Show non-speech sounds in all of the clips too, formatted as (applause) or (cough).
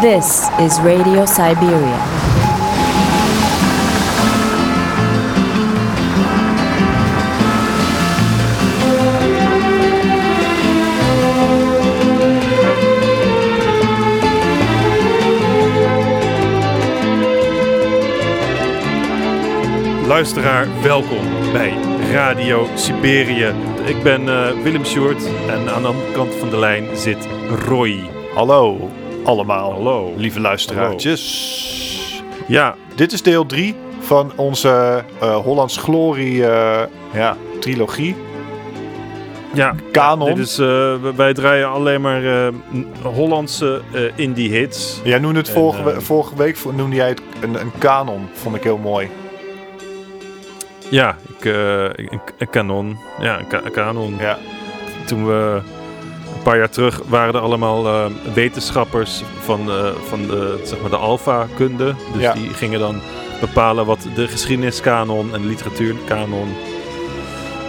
This is Radio Siberia. Luisteraar, welkom bij Radio Siberië. Ik ben eh, Willem Short en aan de andere kant van de lijn zit Roy. Hallo allemaal, Hallo. lieve luisteraartjes. Ja, Dit is deel 3 van onze eh, Hollands Glorie eh, ja, trilogie. ja. Kanon. Dit is, eh, wij draaien alleen maar Hollandse indie hits. Jij noemde het En, vorige, vorige week noemde jij het een, een kanon. Vond ik heel mooi. Ja, ik, een, een kanon. Ja, een, ka- een kanon. Ja, Toen we een paar jaar terug waren er allemaal eh, wetenschappers van, eh, van de, zeg maar de alfa-kunde. Dus Ja. die gingen dan bepalen wat de geschiedeniskanon en de literatuurkanon.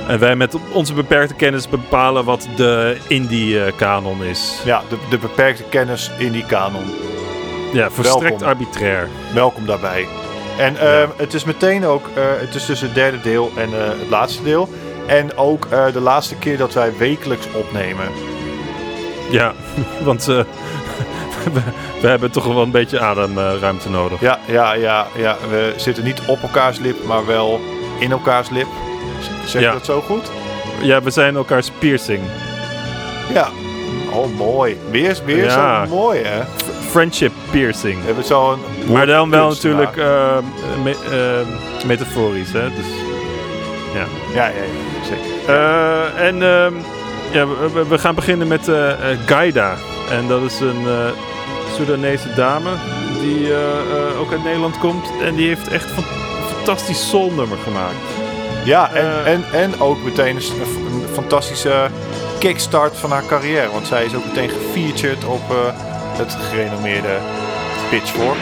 En wij met onze beperkte kennis bepalen wat de indie-kanon is. ja de, de beperkte kennis in die kanon. Ja, Welkom. arbitrair. Welkom daarbij. En ehm, het is meteen ook, eh, het is dus het derde deel en het laatste deel. En ook de laatste keer dat wij wekelijks opnemen. Ja, (laughs) want eh, (laughs) we, we hebben toch wel een beetje ademruimte nodig. Ja, ja, ja, ja. We zitten niet op elkaars lip, maar wel in elkaars lip. Zeg Ja. je dat zo goed? Ja, we zijn elkaars piercing. Ja. Oh, mooi. Weer, weer Ja. zo mooi, hè? Friendship piercing. We hebben zo'n... Maar dan wel natuurlijk me- eh, metaforisch, hè? Dus, ja. Ja, ja, ja. Zeker. En ehm, ja, we- gaan beginnen met eh, Gaida. En dat is een eh Soedanese dame die ook uit Nederland komt. En die heeft echt een fantastisch soulnummer gemaakt. Ja, en, en, en ook meteen een, fantastische kickstart van haar carrière. Want zij is ook meteen gefeatured op het gerenommeerde Pitchfork.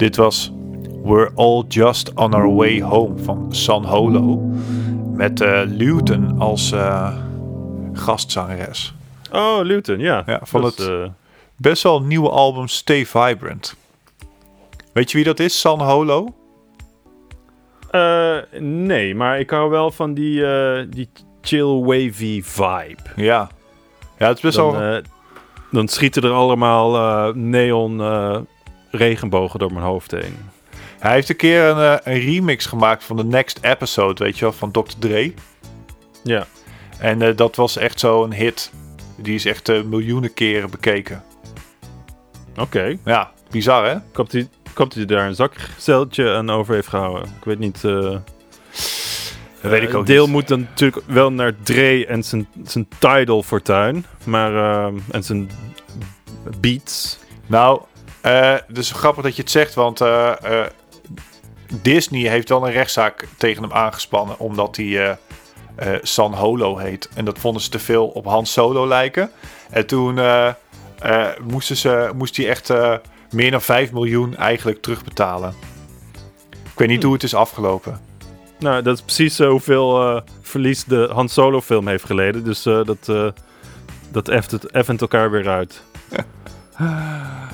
Dit was We're All Just On Our Way Home van San Holo. Met eh Luton als eh, gastzangeres. Oh, Luton, ja. Ja, van Dat het- eh, Best wel nieuwe album Stay Vibrant. Weet je wie dat is, San Holo? nee, maar ik hou wel van die, die chill wavy vibe. Ja. Ja, het is best Dan, wel... dan schieten er allemaal neon regenbogen door mijn hoofd heen. Hij heeft een keer een, eh, een remix gemaakt van de Next Episode, weet je wel, van Dr. Dre. Ja. En eh, dat was echt zo'n hit. Die is echt eh, miljoenen keren bekeken. Oké. Ja, bizar hè? Dat hij- dat hij daar een zakzeiltje aan over heeft gehouden. Ik weet niet... Dat weet ik ook deel niet. moet dan natuurlijk wel naar Dre en zijn, zijn Tidal fortuin. Maar, en zijn beats. Nou, eh het is grappig dat je het zegt, want eh, eh, Disney heeft wel een rechtszaak tegen hem aangespannen, omdat hij eh, eh, San Holo heet. En dat vonden ze te veel op Han Solo lijken. En toen eh, eh, moesten ze, moest hij echt eh, meer dan 5 miljoen eigenlijk terugbetalen. Ik weet niet hoe het is afgelopen. Nou, dat is precies eh, hoeveel eh, verlies de Han Solo film heeft geleden. Dus eh, dat, eh dat effent het effent elkaar weer uit. (laughs)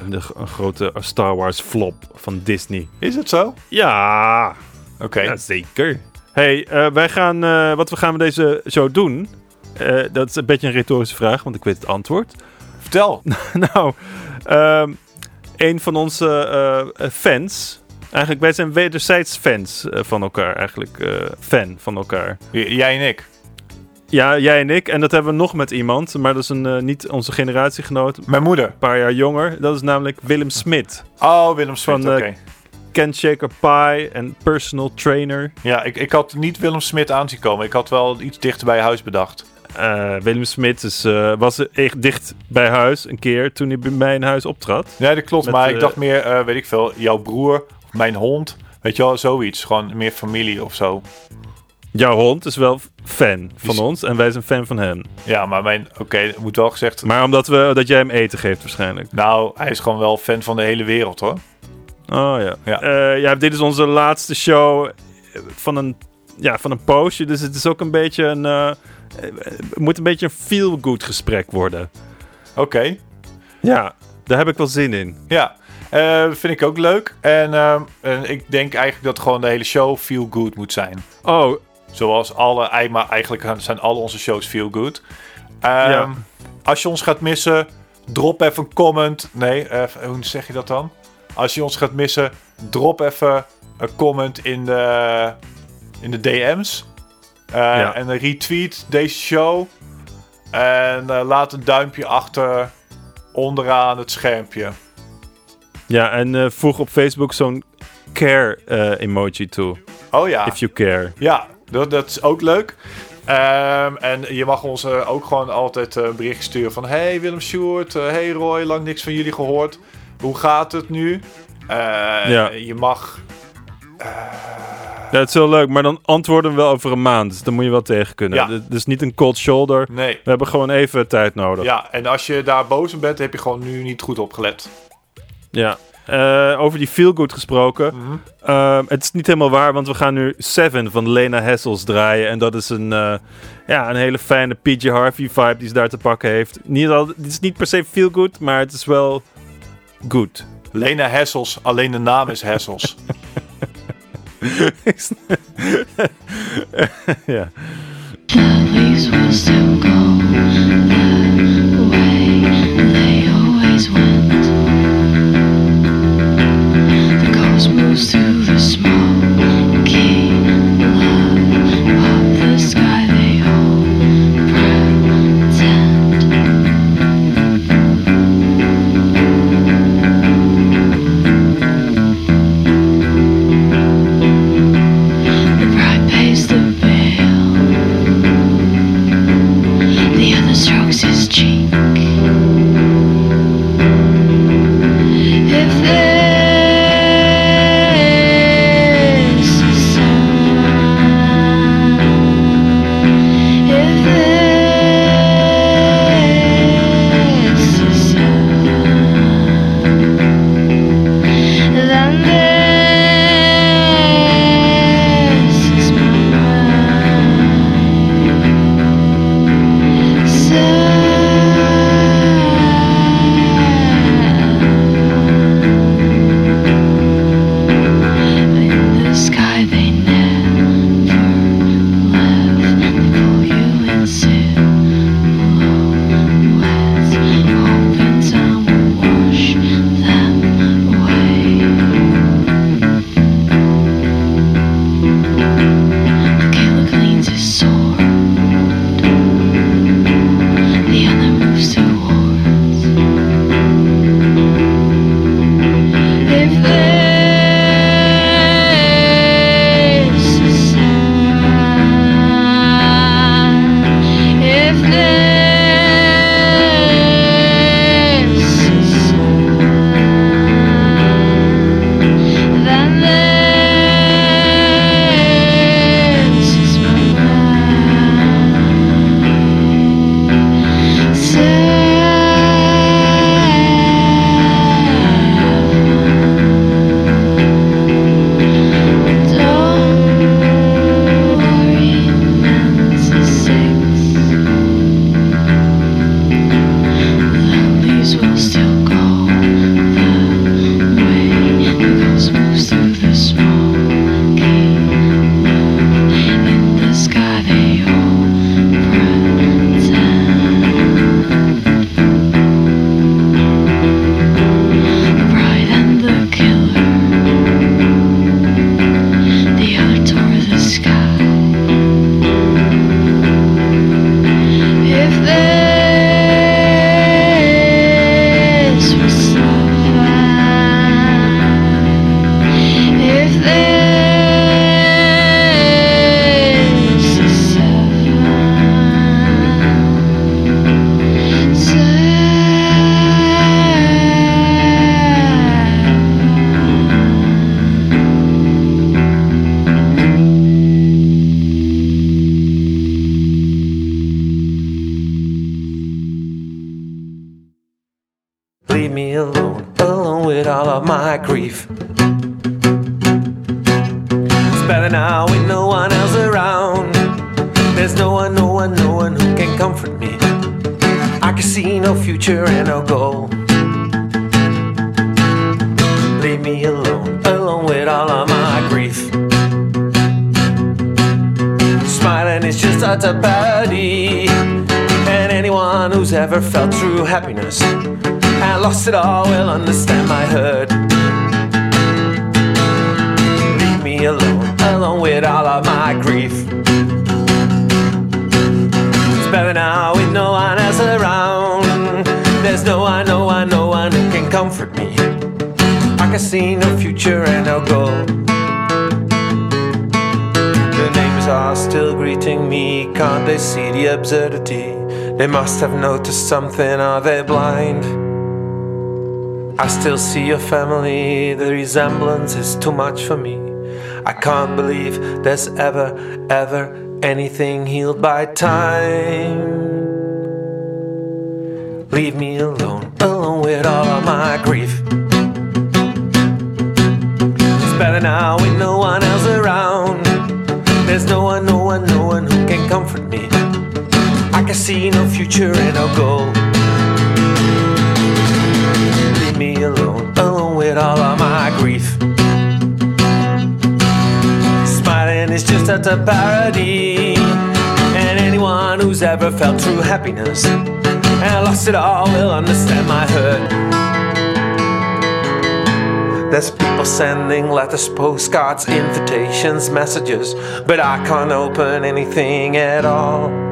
De, g- een grote Star Wars flop van Disney. Is het zo? Ja, Oké. ja zeker. hey, eh, wij gaan, eh, wat we gaan we deze show doen? Eh, dat is een beetje een retorische vraag, want ik weet het antwoord. Vertel. (laughs) nou, ehm, een van onze fans. Eigenlijk, wij zijn wederzijds fans van elkaar. Eigenlijk fan van elkaar. J- Jij en ik. Ja, jij en ik. En dat hebben we nog met iemand. Maar dat is een, eh, niet onze generatiegenoot. Een Mijn moeder. paar jaar jonger. Dat is namelijk Willem Smit. Oh, Willem Smit, Van, oké. eh, Ken Shaker Pie en personal trainer. Ja, ik, ik had niet Willem Smit aanzien komen. Ik had wel iets dichter bij huis bedacht. Eh, Willem Smit is, eh, was echt dicht bij huis een keer toen hij bij mij in huis optrad. Nee, dat klopt. Met, maar ik eh, dacht meer, eh, weet ik veel, jouw broer, mijn hond. Weet je wel, zoiets. Gewoon meer familie of zo. Jouw hond is wel fan van Is- ons en wij zijn fan van hem. Ja, maar mijn, oké, het moet wel gezegd. Maar omdat we, dat jij hem eten geeft waarschijnlijk. Nou, hij is gewoon wel fan van de hele wereld hoor. Oh ja. Ja. Eh, ja, dit is onze laatste show eh, van een, ja, van een poosje. Dus het is ook een beetje een... eh, eh, het moet een beetje een feel-good gesprek worden. Oké, Ja, daar heb ik wel zin in. ja. Eh, vind ik ook leuk. En, ehm, en ik denk eigenlijk dat gewoon de hele show feel good moet zijn. Oh, Zoals alle, eigenlijk zijn alle onze shows feel good. Ehm, Ja. Als je ons gaat missen, drop even een comment. Nee, eh, hoe zeg je dat dan? Als je ons gaat missen, drop even een comment in de, in de DM's. Eh, Ja. En retweet deze show. En eh, laat een duimpje achter onderaan het schermpje. ja, en voeg op Facebook zo'n care emoji toe. Oh ja. If you care. Ja, dat, dat is ook leuk. Ehm, en je mag ons eh, ook gewoon altijd eh bericht sturen van... Hey Willem Sjoerd, eh, hey Roy, lang niks van jullie gehoord. Hoe gaat het nu? Ja. Je mag... Ja, dat is heel leuk, maar dan antwoorden we wel over een maand. Dus dan moet je wel tegen kunnen. Ja. Dus niet een cold shoulder. Nee. We hebben gewoon even tijd nodig. Ja, en als je daar boos om bent, heb je gewoon nu niet goed opgelet. Ja. Eh, over die feel good gesproken. Mhm. Ehm, het is niet helemaal waar, want we gaan nu Seven van Lena Hessels draaien. En dat is een, eh, ja, een hele fijne PJ Harvey vibe die ze daar te pakken heeft. Niet al, het is niet per se feel good, maar het is wel good. Lena Hessels, alleen de naam is Hessels. (laughs) ja. Must have noticed something. Are they blind? I still see your family. The resemblance is too much for me. I can't believe there's ever, ever anything healed by time. Leave me alone, alone with all of my grief. See no future and no goal. Leave me alone, alone with all of my grief. Smiling is just a parody. And anyone who's ever felt true happiness and lost it all will understand my hurt. There's people sending letters, postcards, invitations, messages, but I can't open anything at all.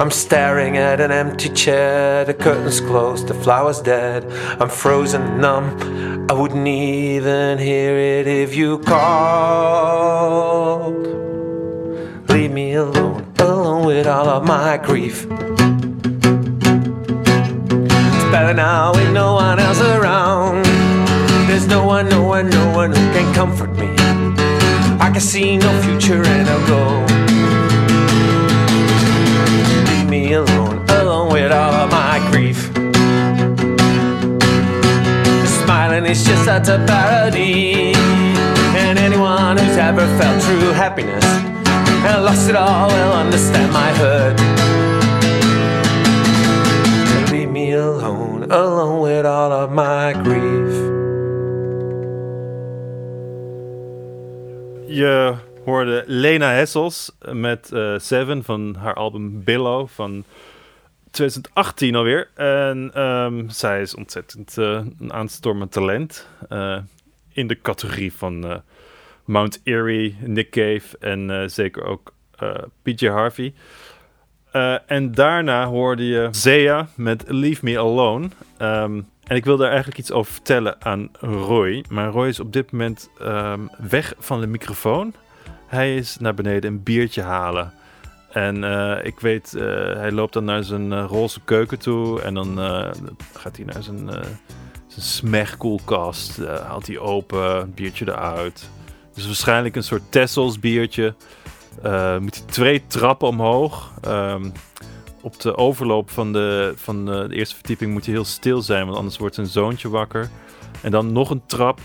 I'm staring at an empty chair, the curtains closed, the flowers dead. I'm frozen numb, I wouldn't even hear it if you called. Leave me alone, alone with all of my grief. It's better now with no one else around. There's no one, no one, no one who can comfort me. I can see no future and no goal. Me alone, alone with all of my grief. Smiling is just such a parody. And anyone who's ever felt true happiness and lost it all will understand my hurt. Leave me alone, alone with all of my grief. Je hoorde Lena Hessels met eh, Seven van haar album Billow van 2018 alweer. En ehm, zij is ontzettend eh, een aanstormend talent. eh, in de categorie van Mount Erie, Nick Cave en zeker ook PJ Harvey. En daarna hoorde je Zea met Leave Me Alone. Ehm, en ik wil daar eigenlijk iets over vertellen aan Roy. Maar Roy is op dit moment ehm, weg van de microfoon. Hij is naar beneden een biertje halen. En eh, ik weet, eh, hij loopt dan naar zijn eh, roze keuken toe. En dan gaat hij naar zijn, zijn smegkoelkast. haalt hij open, biertje eruit. Dus waarschijnlijk een soort Tessels biertje. Moet hij twee trappen omhoog. Ehm, op de overloop van, de, van de eerste verdieping moet hij heel stil zijn, want anders wordt zijn zoontje wakker. En dan nog een trap.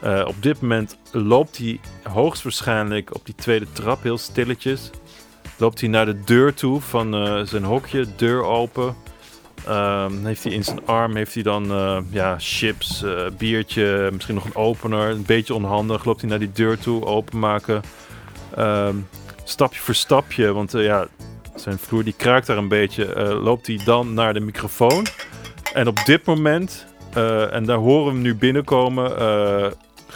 Eh, op dit moment loopt hij hoogstwaarschijnlijk op die tweede trap heel stilletjes. Loopt hij naar de deur toe van eh, zijn hokje, deur open. Ehm, heeft hij in zijn arm heeft hij dan eh, ja, chips, biertje, misschien nog een opener. Een beetje onhandig. Loopt hij naar die deur toe, openmaken. Ehm, stapje voor stapje, want ja, zijn vloer die kraakt daar een beetje. loopt hij dan naar de microfoon. En op dit moment, en daar horen we hem nu binnenkomen,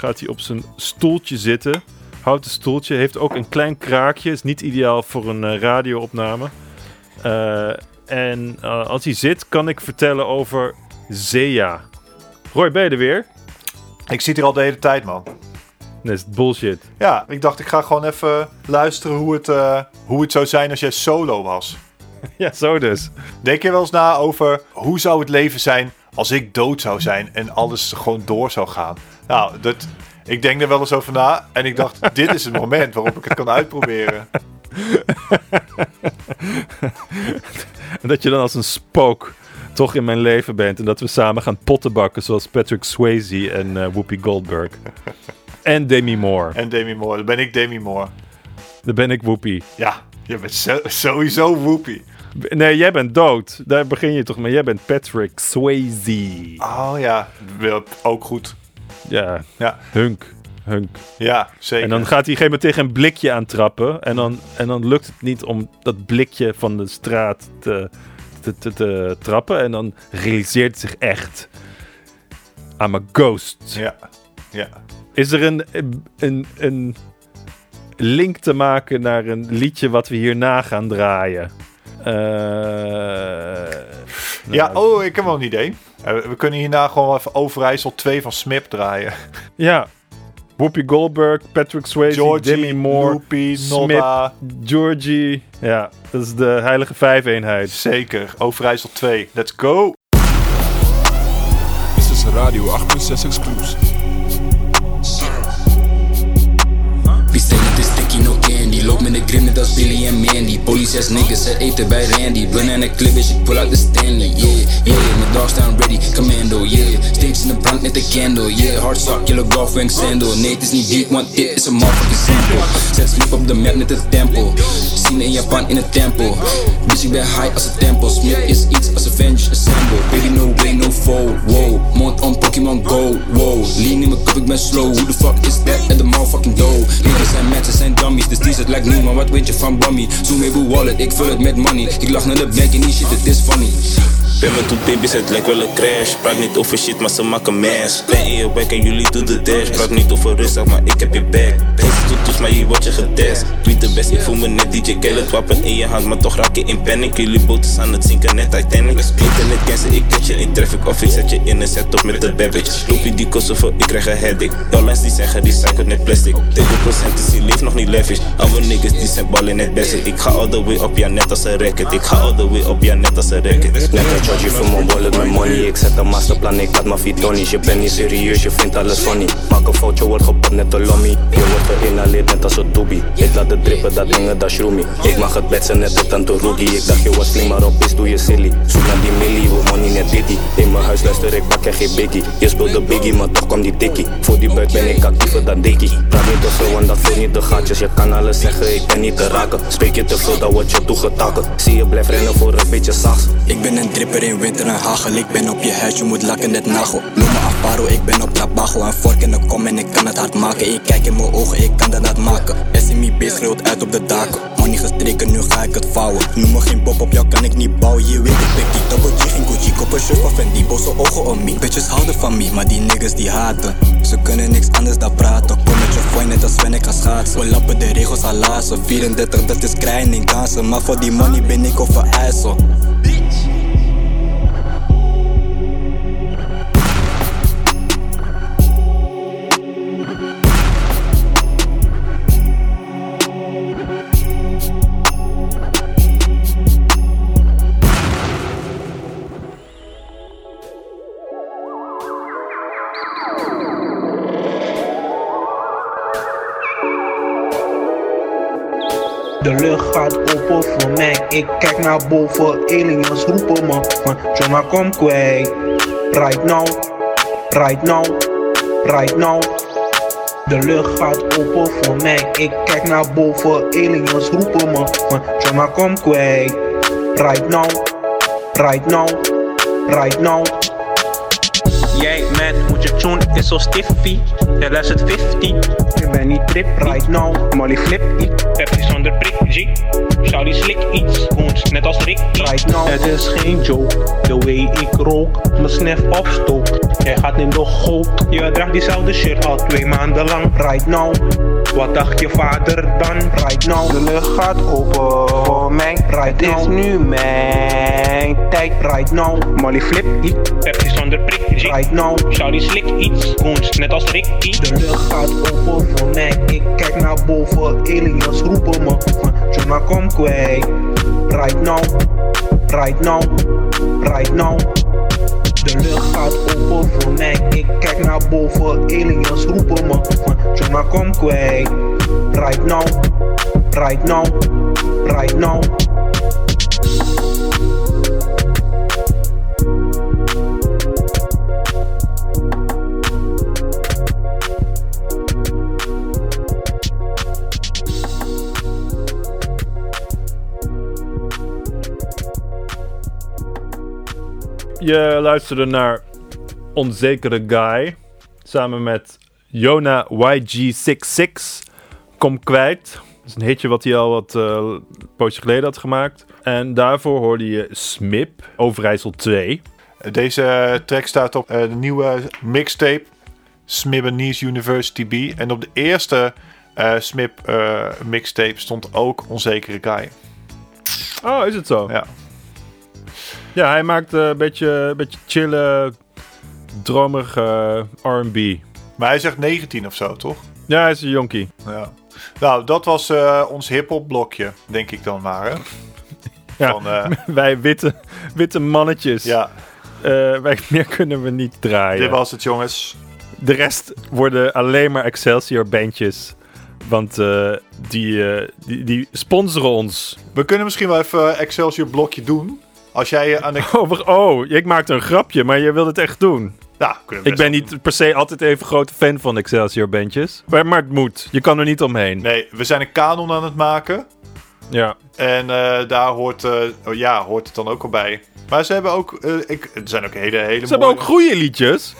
gaat hij op zijn stoeltje zitten. Houten stoeltje, heeft ook een klein kraakje. Is niet ideaal voor een eh, radioopname. Eh, en eh, als hij zit, kan ik vertellen over Zea. Roy, ben je er weer? Ik zit hier al de hele tijd, man. Nee, is bullshit. Ja, ik dacht ik ga gewoon even luisteren hoe het, hoe het zou zijn als jij solo was. (laughs) Ja, zo dus. Denk je wel eens na over hoe zou het leven zijn als ik dood zou zijn en alles gewoon door zou gaan? Nou, dat, ik denk er wel eens over na en ik dacht, dit is het moment waarop ik het kan uitproberen. En (laughs) dat je dan als een spook toch in mijn leven bent. En dat we samen gaan pottenbakken zoals Patrick Swayze en eh, Whoopi Goldberg. en Demi Moore. En Demi Moore. Dan ben ik Demi Moore. Dan ben ik Whoopi. Ja, je bent sowieso Whoopi. Nee, jij bent dood. Daar begin je toch mee. Jij bent Patrick Swayze. Oh ja, ook goed. Ja, Ja, hunk. Hunk. ja zeker. En dan gaat hij op een gegeven moment tegen een blikje aantrappen. En dan, en dan lukt het niet om dat blikje van de straat te, te, te, te trappen. En dan realiseert hij zich echt. I'm a ghost. Ja, ja. Is er een, een, een link te maken naar een liedje wat we hierna gaan draaien? Eh, ja, nou, oh, ik heb wel een idee. Eh, we kunnen hierna gewoon even Overijssel 2 van Smip draaien. (laughs) ja. Whoopi Goldberg, Patrick Swayze, Georgie, Demi Moore, Loopy, Smip. Georgie. Ja, dat is de heilige vijfeenheid. Zeker, Overijssel 2. Let's go! This is Radio 8.6 exclusive. Loop met de grim net als Billy en Mandy. Police as niggas, ze eten bij Randy. Bun en een clip is ik pull out de Stanley Yeah, yeah, mijn dogs staan ready, commando Yeah, steeds in de brand met de candle Yeah, hard sock, yellow golf wing sandal. Nee, het is niet deep, want dit is een motherfucking sample. Zet sleep op de map met de tempo. Zien in Japan in het tempo. Bitch, ik ben high als een tempel Smith is iets als Avengers Assemble. Baby, no way, no foe, wow. Mond on Pokémon Go, wow. Lean in mijn cup, ik ben slow. Who the fuck is that? At the motherfucking dough? Niggas zijn mensen, zijn dummies Dus die zit like nu, maar wat weet je van Bummy? Zoom even wallet, ik vul het met money Ik lach naar de bank en die shit, het is funny Ben met twee baby's, het lijkt wel een crash. Praat niet over shit, maar ze maken mess. Ben in je werk en jullie doen de dash. Praat niet over rustig, maar ik heb je back. Deze toets, maar hier word je getest. Wie de best, ik voel me net DJ Khaled. Wapen in je hand, maar toch raak je in panic. Jullie boot is aan het zinken, net Titanic. Internet cancel, ik catch je in traffic. Of ik zet je in een setup met de babbage. Loop je die kosten ik krijg een headache. Jouw lens die zeggen, recycled net plastic. 30% is die leeft nog niet lavish. Oude niggas die zijn ballen net basic. Ik ga all the way op, ja net als een racket. Ik ga all the way op, ja net als een racket. Lekker charge voor mijn wallet met money. Ik zet een masterplan, ik had mijn fitonies Je bent niet serieus, je vindt alles funny. Maak een foutje, wordt gepakt net een lommy. Je wordt geïnhaleerd net als een doobie Ik laat het drippen, dat dingen, dat shroomy Ik mag het betsen net de tante Rudy Ik dacht je was slim, maar op is doe je silly. Zoek naar die millie, money net ditty In mijn huis luister ik pak en geen biggie. Je speelt de biggie, maar toch kwam die tikkie Voor die buik ben ik actiever dan dikkie. Praat niet te veel, want dat vult niet de gaatjes. Je kan alles zeggen, ik ben niet te raken. Spreek je te veel, dan word je toegetakeld Zie je blijf rennen voor een beetje saus Ik ben een dripper in winter en hagel Ik ben op je huis, je moet lakken net nagel. Noem me Afaro, ik ben op trabajo. Een vork in de kom en ik kan het hard maken. Ik kijk in mijn ogen, ik kan dat hard maken. SMIB schreeuwt uit op de daken. Money gestreken, nu ga ik het vouwen. Noem me geen pop op jou, kan ik niet bouwen. Je weet ik pik die double G, geen Gucci. Kop een shirt van Fendi, boze ogen om me. Bitches houden van me, maar die niggas die haten. Ze kunnen niks anders dan praten. Kom met je fooi, net als Sven, ik ga schaatsen. We lappen de regels al lazen. 34, dat is krijgen, ik dansen. Maar voor die money ben ik over IJssel Ik kijk naar boven, aliens roepen me van Jonah kom kwijt. Right now, right now, right now. De lucht gaat open voor mij. Ik kijk naar boven, aliens roepen me van Jonah kom kwijt. Right now, right now, right now. Jij met moet je tune is zo stiffy. Ja, luistert 50. Ik ben niet trip right now. Molly flip. Pepsi zonder prik G. Shawty slik iets. Goons net als Rick. Right now. Het is geen joke. The way ik rook. Mijn snef opstook. Jij gaat in de goot. Je draagt diezelfde shirt al twee maanden lang. Right now. Wat dacht je vader dan? Right now. De lucht gaat open voor mij. Right now. is nu mijn tijd. Right now. Molly flip niet. Pepsi zonder prik. Right now. Shawty slik iets. Goons net als Ricky. De lucht gaat open voor mij. Ik kijk naar boven. Aliens roepen me Jonah kom kwijt. Right now. Right now. Right now. De lucht gaat open voor mij. Ik kijk naar boven. Aliens roepen me van Jonah kom kwijt. Right now. Right now. Right now. Je luisterde naar Onzekere Guy. Samen met Jona YG66. Kom kwijt. Dat is een hitje wat hij al wat eh poosje geleden had gemaakt. En daarvoor hoorde je Smip, Overijssel 2. Deze track staat op eh, de nieuwe mixtape Smibbenese University B. En op de eerste eh, Smip eh, mixtape stond ook Onzekere Guy. Oh, is het zo? Ja. Ja, hij maakt eh, een beetje, een beetje chille, dromige eh, R&B. Maar hij zegt 19 of zo, toch? Ja, hij is een jonkie. Ja. Nou, dat was eh, ons hip-hop blokje, denk ik dan maar. (laughs) Ja, Van, (laughs) wij witte, witte mannetjes. ja, wij, (laughs) meer kunnen we niet draaien. dit was het, jongens. De rest worden alleen maar Excelsior bandjes. Want die, die, die sponsoren ons. We kunnen misschien wel even Excelsior blokje doen. Als jij eh, aan de... (laughs) Oh, oh, ik maakte een grapje, maar je wilt het echt doen. Nou, kunnen we Ik ben niet per se altijd even grote fan van Excelsior bandjes. Maar, het moet. Je kan er niet omheen. Nee, we zijn een kanon aan het maken. Ja. En eh, daar hoort, eh, oh ja, hoort het dan ook al bij. Maar ze hebben ook, ik, er zijn ook hele, hele Ze hebben ook goede liedjes.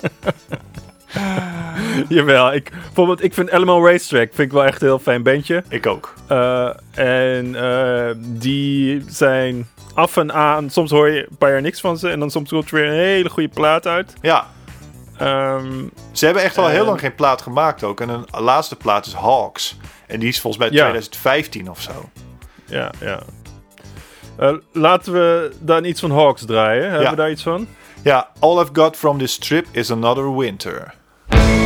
(laughs) (laughs) Jawel, ik, bijvoorbeeld, ik vind Elemental Racetrack vind ik wel echt een heel fijn bandje. Ik ook. Eh, en eh, die zijn af en aan, soms hoor je een paar jaar niks van ze. En dan soms komt er weer een hele goede plaat uit. Ja, Ehm, ze hebben echt al heel lang geen plaat gemaakt ook. En hun laatste plaat is Hawks. En die is volgens mij Ja. 2015 of zo. ja, ja. Eh, laten we dan iets van Hawks draaien. Hebben Ja. we daar iets van? Ja, All I've Got From This Trip Is Another Winter. All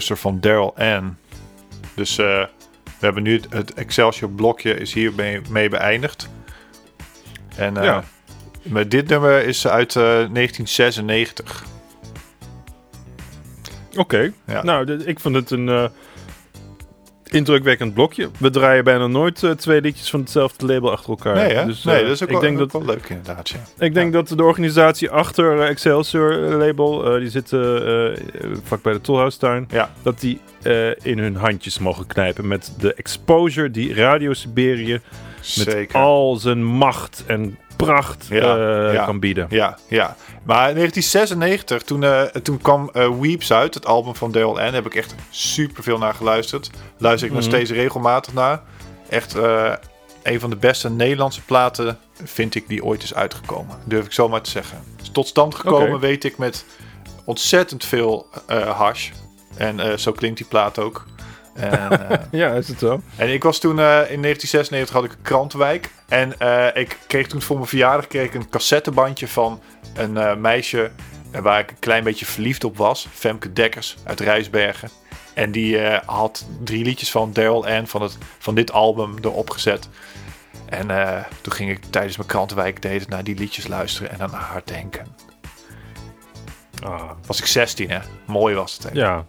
Van Daryl Ann. Dus eh, we hebben nu het, het Excelsior blokje is hiermee mee beëindigd. En eh, Ja. maar dit nummer is uit eh, 1996. Oké. Ja. Nou, ik vond het een eh, indrukwekkend blokje. We draaien bijna nooit eh, twee liedjes van hetzelfde label achter elkaar. Nee, hè? Dus, nee, eh, dat is ook, ik wel, denk dat wel leuk inderdaad, ja. Ik denk dat de organisatie achter eh, Excelsior label, die zitten vlak bij de Tolhuistuin, Ja. dat die in hun handjes mogen knijpen met de exposure die Radio Siberië met al zijn macht en pracht kan bieden. Ja, ja. Maar in 1996, toen, eh, toen kwam eh, Weeps uit, het album van Daryl. Daar heb ik echt super veel naar geluisterd. Luister ik nog Mhm. steeds regelmatig naar. Echt eh, een van de beste Nederlandse platen vind ik die ooit is uitgekomen. Durf ik zomaar te zeggen. Is tot stand gekomen, weet ik, met ontzettend veel hash. En zo klinkt die plaat ook. En, (laughs) Ja, is het zo? en ik was toen in 1996 had ik een krantenwijk. En ik kreeg toen voor mijn verjaardag kreeg ik een cassettebandje van een eh, meisje waar ik een klein beetje verliefd op was. Femke Dekkers uit Rijsbergen. En die eh, had drie liedjes van Daryl Ann van, het, van dit album erop gezet. En eh, toen ging ik tijdens mijn krantenwijk naar die liedjes luisteren en naar haar denken. Ah, Was ik 16 hè? Mooi was het. Hè? ja.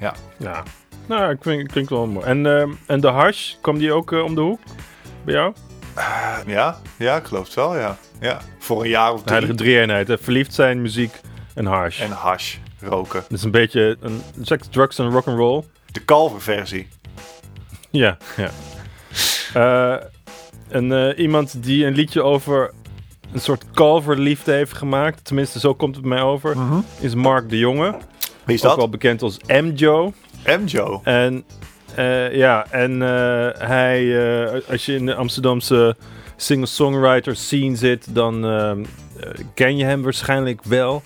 Ja. Ja. Nou, ik vind, klinkt wel mooi. En, ehm, en de hash, kwam die ook om de hoek bij jou? Ja, ja, ik geloof het wel, ja. ja. Voor een jaar of drie. heilige drie-eenheid. Verliefd zijn, muziek en hash. En hash, roken. Dat is een beetje een seks, drugs en rock'n'roll. De kalverversie. (laughs) Ja, ja. Eh, en eh, iemand die een liedje over een soort kalverliefde heeft gemaakt, tenminste zo komt het mij over, is Mark de Jonge. Wie is Ook dat? wel bekend als M-Joe. M-Joe. En eh, ja, en eh, hij, eh, als je in de Amsterdamse singer-songwriter scene zit, dan ehm, eh, ken je hem waarschijnlijk wel.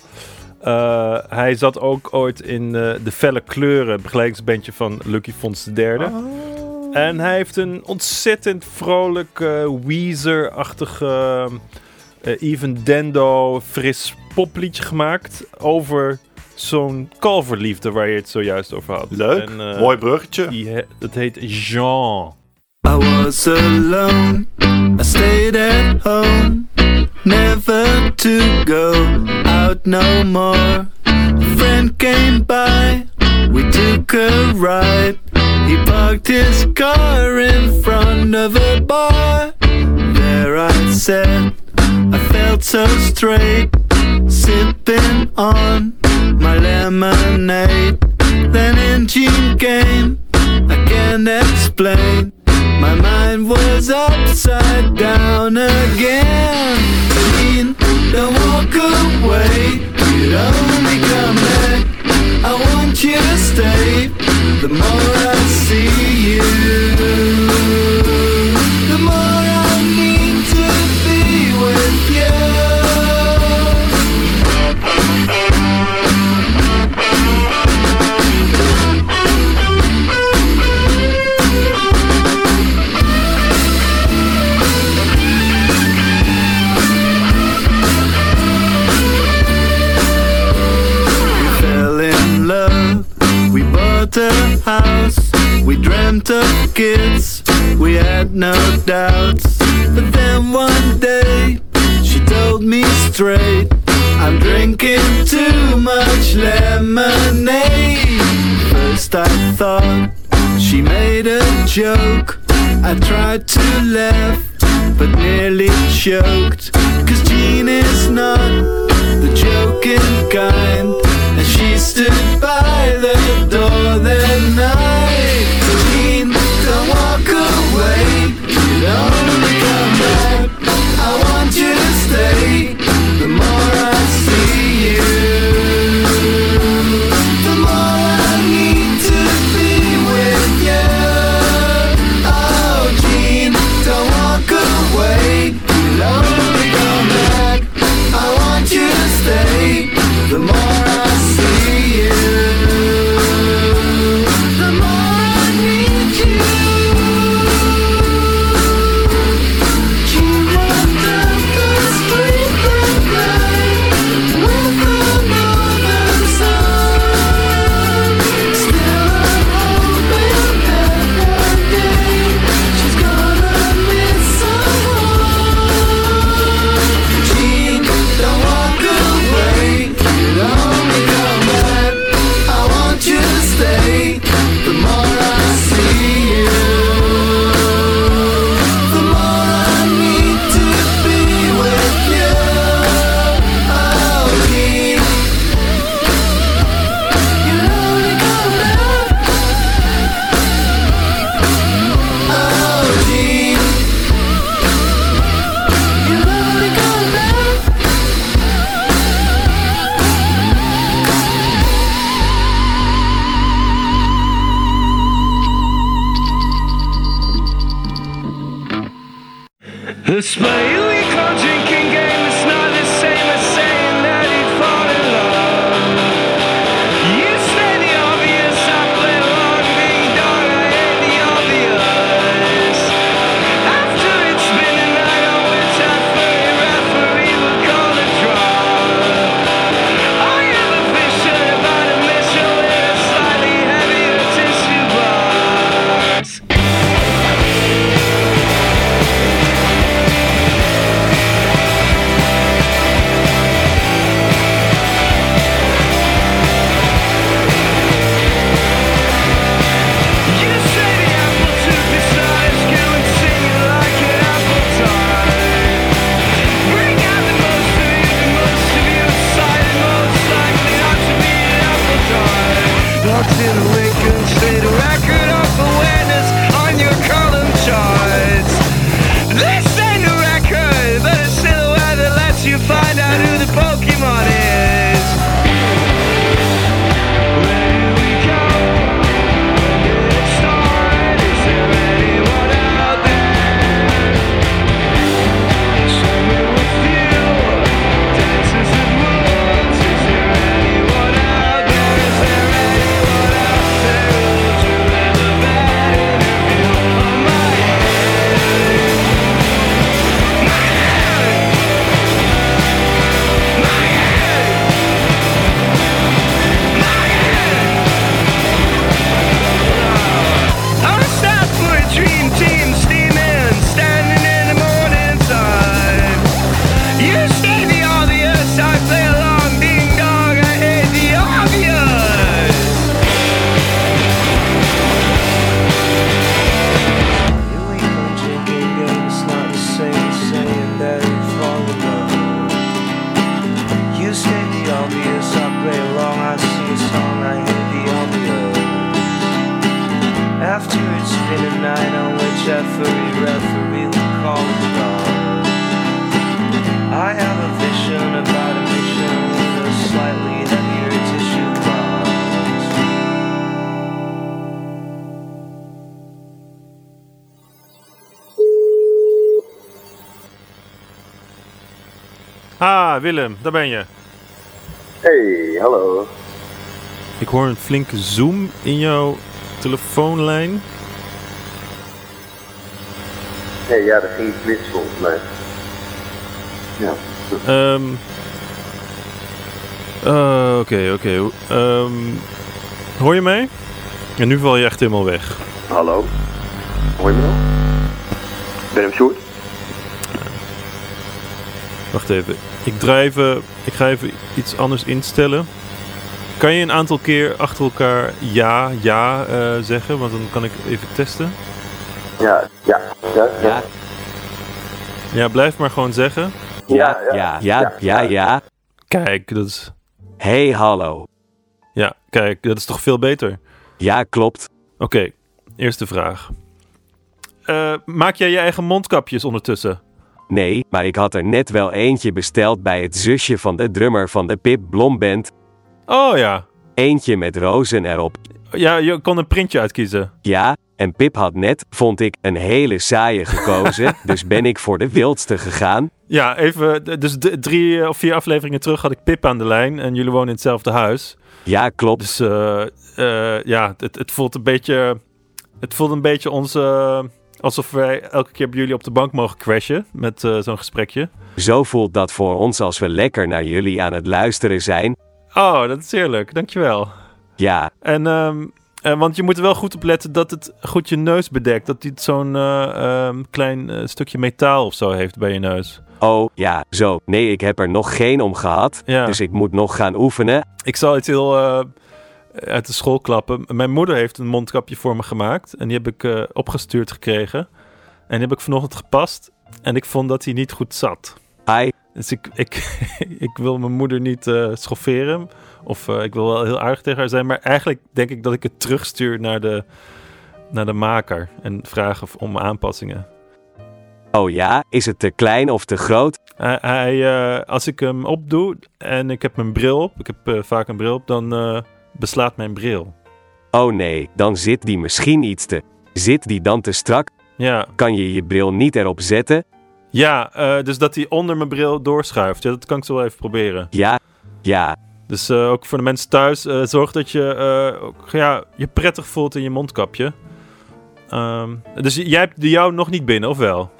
Hij zat ook ooit in de Felle Kleuren, begeleidingsbandje van Lucky Fons III. En hij heeft een ontzettend vrolijk eh, Weezer-achtig eh, eh, Even Dendo fris popliedje gemaakt over zo'n kalverliefde waar je het zojuist over had. Leuk. En, eh, Mooi bruggetje. die he- het heet Jean. I was alone. I stayed at home. Never to go out no more. A friend came by. We took a ride. He parked his car in front of a bar. There I sat. I felt so straight. Sipping on my lemonade. Then in Jean came. I can't explain. My mind was upside down again. Jean, don't walk away. You'd only come back. I want you to stay. The more I see you, The smile. Ah, Willem, daar ben je. Hey, hallo. Ik hoor een flinke zoom in jouw telefoonlijn. Hey, ja, er ging iets mis volgens mij. Ja. Ehm eh, Oké, oké. Ehm, hoor je mij? En nu val je echt helemaal weg. Hallo? Hoor je me nog? Ben hem Sjoerd? Wacht even. Ik draai even. Ik ga even iets anders instellen. Kan je een aantal keer achter elkaar ja, ja eh, zeggen? Want dan kan ik even testen. Ja, ja, ja, ja. Ja, blijf maar gewoon zeggen. Ja, Ja, ja, ja, ja. Kijk, dat is. Hey, hallo. Ja, kijk, dat is toch veel beter? Ja, klopt. Oké, eerste vraag. Eh, maak jij je eigen mondkapjes ondertussen? Nee, maar ik had er net wel eentje besteld bij het zusje van de drummer van de Pip Blom Band. Oh ja. Eentje met rozen erop. Ja, je kon een printje uitkiezen. Ja, en Pip had net, vond ik, een hele saaie gekozen, (laughs) dus ben ik voor de wildste gegaan. Ja, even. Dus drie of vier afleveringen terug had ik Pip aan de lijn en jullie wonen in hetzelfde huis. Ja, klopt. Dus eh, eh, ja, het, het voelt een beetje. Het voelt een beetje ons. eh, alsof wij elke keer bij jullie op de bank mogen crashen met eh, zo'n gesprekje. Zo voelt dat voor ons als we lekker naar jullie aan het luisteren zijn. Oh, dat is heerlijk. Dankjewel. Ja, En, eh, want je moet er wel goed op letten dat het goed je neus bedekt. Dat het zo'n eh, ehm, klein stukje metaal of zo heeft bij je neus. oh ja, zo. Nee, ik heb er nog geen om gehad, Ja. dus ik moet nog gaan oefenen. Ik zal iets heel uit de school klappen. Mijn moeder heeft een mondkapje voor me gemaakt. En die heb ik eh, opgestuurd gekregen. En die heb ik vanochtend gepast. En ik vond dat hij niet goed zat. Ai, Dus ik, ik, (laughs) ik wil mijn moeder niet eh, schofferen. Of eh, ik wil wel heel aardig tegen haar zijn. Maar eigenlijk denk ik dat ik het terugstuur naar de, naar de maker. En vraag of- om aanpassingen. oh ja, is het te klein of te groot? Hij, hij, als ik hem opdoe en ik heb mijn bril op. Ik heb vaak een bril op. Dan beslaat mijn bril. Oh nee, dan zit die misschien iets te. Zit die dan te strak? Ja, Kan je je bril niet erop zetten? Ja, eh, dus dat hij onder mijn bril doorschuift. Ja, dat kan ik zo wel even proberen. Ja, ja. Dus eh, ook voor de mensen thuis, eh, zorg dat je ook, ja, je prettig voelt in je mondkapje. Ehm, dus jij hebt de jou nog niet binnen, of wel?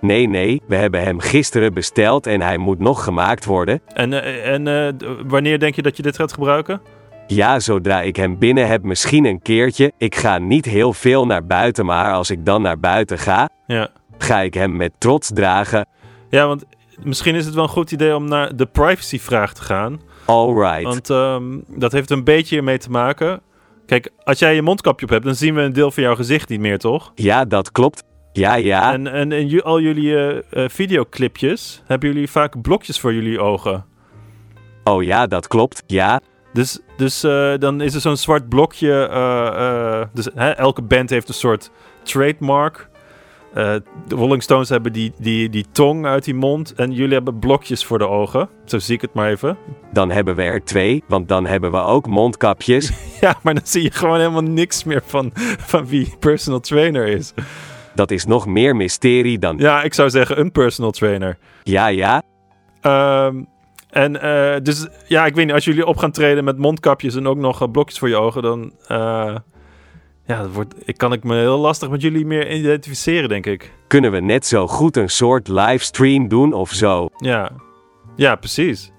Nee, nee, we hebben hem gisteren besteld en hij moet nog gemaakt worden. En, en wanneer denk je dat je dit gaat gebruiken? Ja, zodra ik hem binnen heb, misschien een keertje. Ik ga niet heel veel naar buiten, maar als ik dan naar buiten ga, Ja. ga ik hem met trots dragen. Ja, want misschien is het wel een goed idee om naar de privacyvraag te gaan. Alright. Want ehm, dat heeft een beetje hiermee te maken. Kijk, als jij je mondkapje op hebt, dan zien we een deel van jouw gezicht niet meer, toch? Ja, dat klopt. Ja, ja. En, en, al jullie eh, eh, videoclipjes, hebben jullie vaak blokjes voor jullie ogen. Oh ja, dat klopt. Ja. Dus, dus eh, dan is er zo'n zwart blokje. eh, eh, dus hè, elke band heeft een soort trademark. De Rolling Stones hebben die, die, die tong uit die mond. En jullie hebben blokjes voor de ogen. Zo zie ik het maar even. Dan hebben we er twee, want dan hebben we ook mondkapjes. (laughs) Ja, maar dan zie je gewoon helemaal niks meer van, van wie personal trainer is. Dat is nog meer mysterie dan. Ja, ik zou zeggen een personal trainer. Ja, ja. Ehm, en eh, dus ja, ik weet niet, als jullie op gaan treden met mondkapjes en ook nog eh, blokjes voor je ogen, dan eh, ja, dat wordt, ik kan ik me heel lastig met jullie meer identificeren, denk ik. Kunnen we net zo goed een soort livestream doen of zo? Ja, ja precies.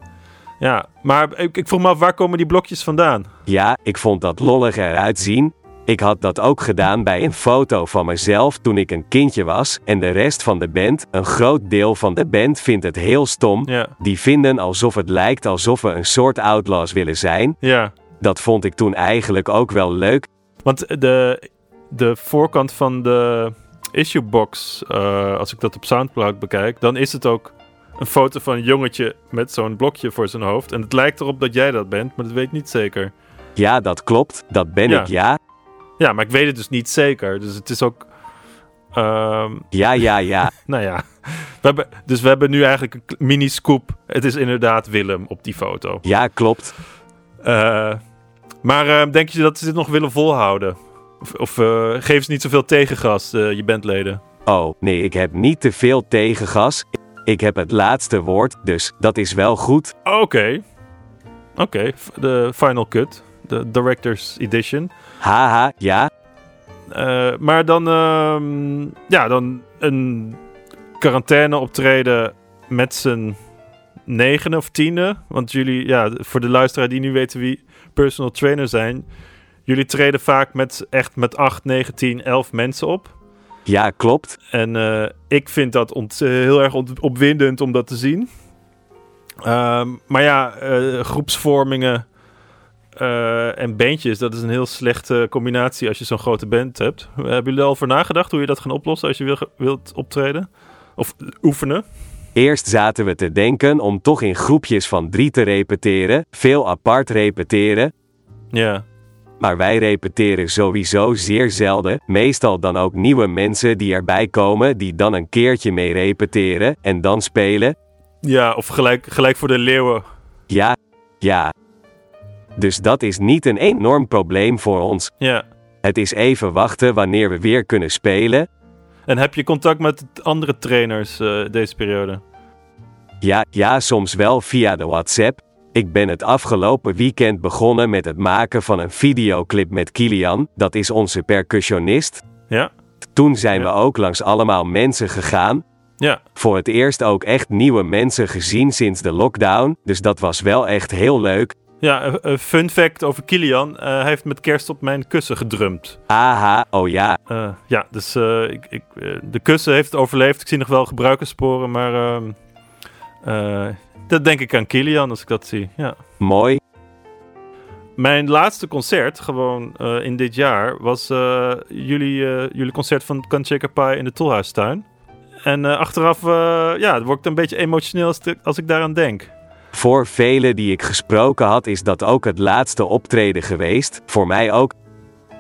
Ja, maar ik, ik vroeg me af, waar komen die blokjes vandaan? Ja, ik vond dat lollig eruit zien. Ik had dat ook gedaan bij een foto van mezelf toen ik een kindje was. En de rest van de band, een groot deel van de band, vindt het heel stom. Ja. Die vinden alsof het lijkt alsof we een soort outlaws willen zijn. Ja, Dat vond ik toen eigenlijk ook wel leuk. want de, de voorkant van de issuebox, eh als ik dat op Soundcloud bekijk, dan is het ook een foto van een jongetje met zo'n blokje voor zijn hoofd. En het lijkt erop dat jij dat bent, maar dat weet ik niet zeker. Ja, dat klopt. Dat ben Ja. ik, ja. Ja, maar ik weet het dus niet zeker. Dus het is ook. ehm, Ja, ja, ja. (laughs) nou ja. We hebben, dus we hebben nu eigenlijk een mini-scoop. Het is inderdaad Willem op die foto. Ja, klopt. Eh, maar eh, denk je dat ze dit nog willen volhouden? Of, of eh, geven ze niet zoveel tegengas, eh, je bandleden? Oh, nee, ik heb niet te veel tegengas. Ik heb het laatste woord, dus dat is wel goed. Oké. Oké, de final cut. De director's edition. Haha, ja. Eh, maar dan, ehm, ja, dan een quarantaine optreden met z'n negende of tiende. Want jullie, ja, voor de luisteraar die nu weten wie personal trainer zijn. Jullie treden vaak met echt met 8, 9, 10, 11 mensen op. Ja, klopt. En eh, ik vind dat ont- heel erg ont- opwindend om dat te zien. Ehm, maar ja, eh, groepsvormingen eh, en bandjes, dat is een heel slechte combinatie als je zo'n grote band hebt. Hebben jullie er al voor nagedacht hoe je dat gaat oplossen als je wil, wilt optreden? Of oefenen? Eerst zaten we te denken om toch in groepjes van drie te repeteren, veel apart repeteren. Ja. Maar wij repeteren sowieso zeer zelden, meestal dan ook nieuwe mensen die erbij komen, die dan een keertje mee repeteren en dan spelen. Ja, of gelijk, gelijk voor de leeuwen. Ja, ja. Dus dat is niet een enorm probleem voor ons. Ja. Het is even wachten wanneer we weer kunnen spelen. En heb je contact met andere trainers eh, deze periode? Ja, ja, soms wel via de WhatsApp. Ik ben het afgelopen weekend begonnen met het maken van een videoclip met Kilian, dat is onze percussionist. Ja. Toen zijn we ook langs allemaal mensen gegaan. Ja. Voor het eerst ook echt nieuwe mensen gezien sinds de lockdown, dus dat was wel echt heel leuk. Ja, een- een fun fact over Kilian. Eh, hij heeft met kerst op mijn kussen gedrumd. Aha, oh ja. Eh, ja, dus eh, ik, ik, eh, de kussen heeft overleefd. Ik zie nog wel gebruikerssporen, maar ehm, eh, dat denk ik aan Kilian als ik dat zie. Ja. Mooi. Mijn laatste concert, gewoon eh, in dit jaar, was eh, jullie, eh, jullie concert van Shaker Pie in de Tolhuistuin. En eh, achteraf, eh, ja, word ik een beetje emotioneel als, als ik daaraan denk. Voor velen die ik gesproken had, is dat ook het laatste optreden geweest. Voor mij ook.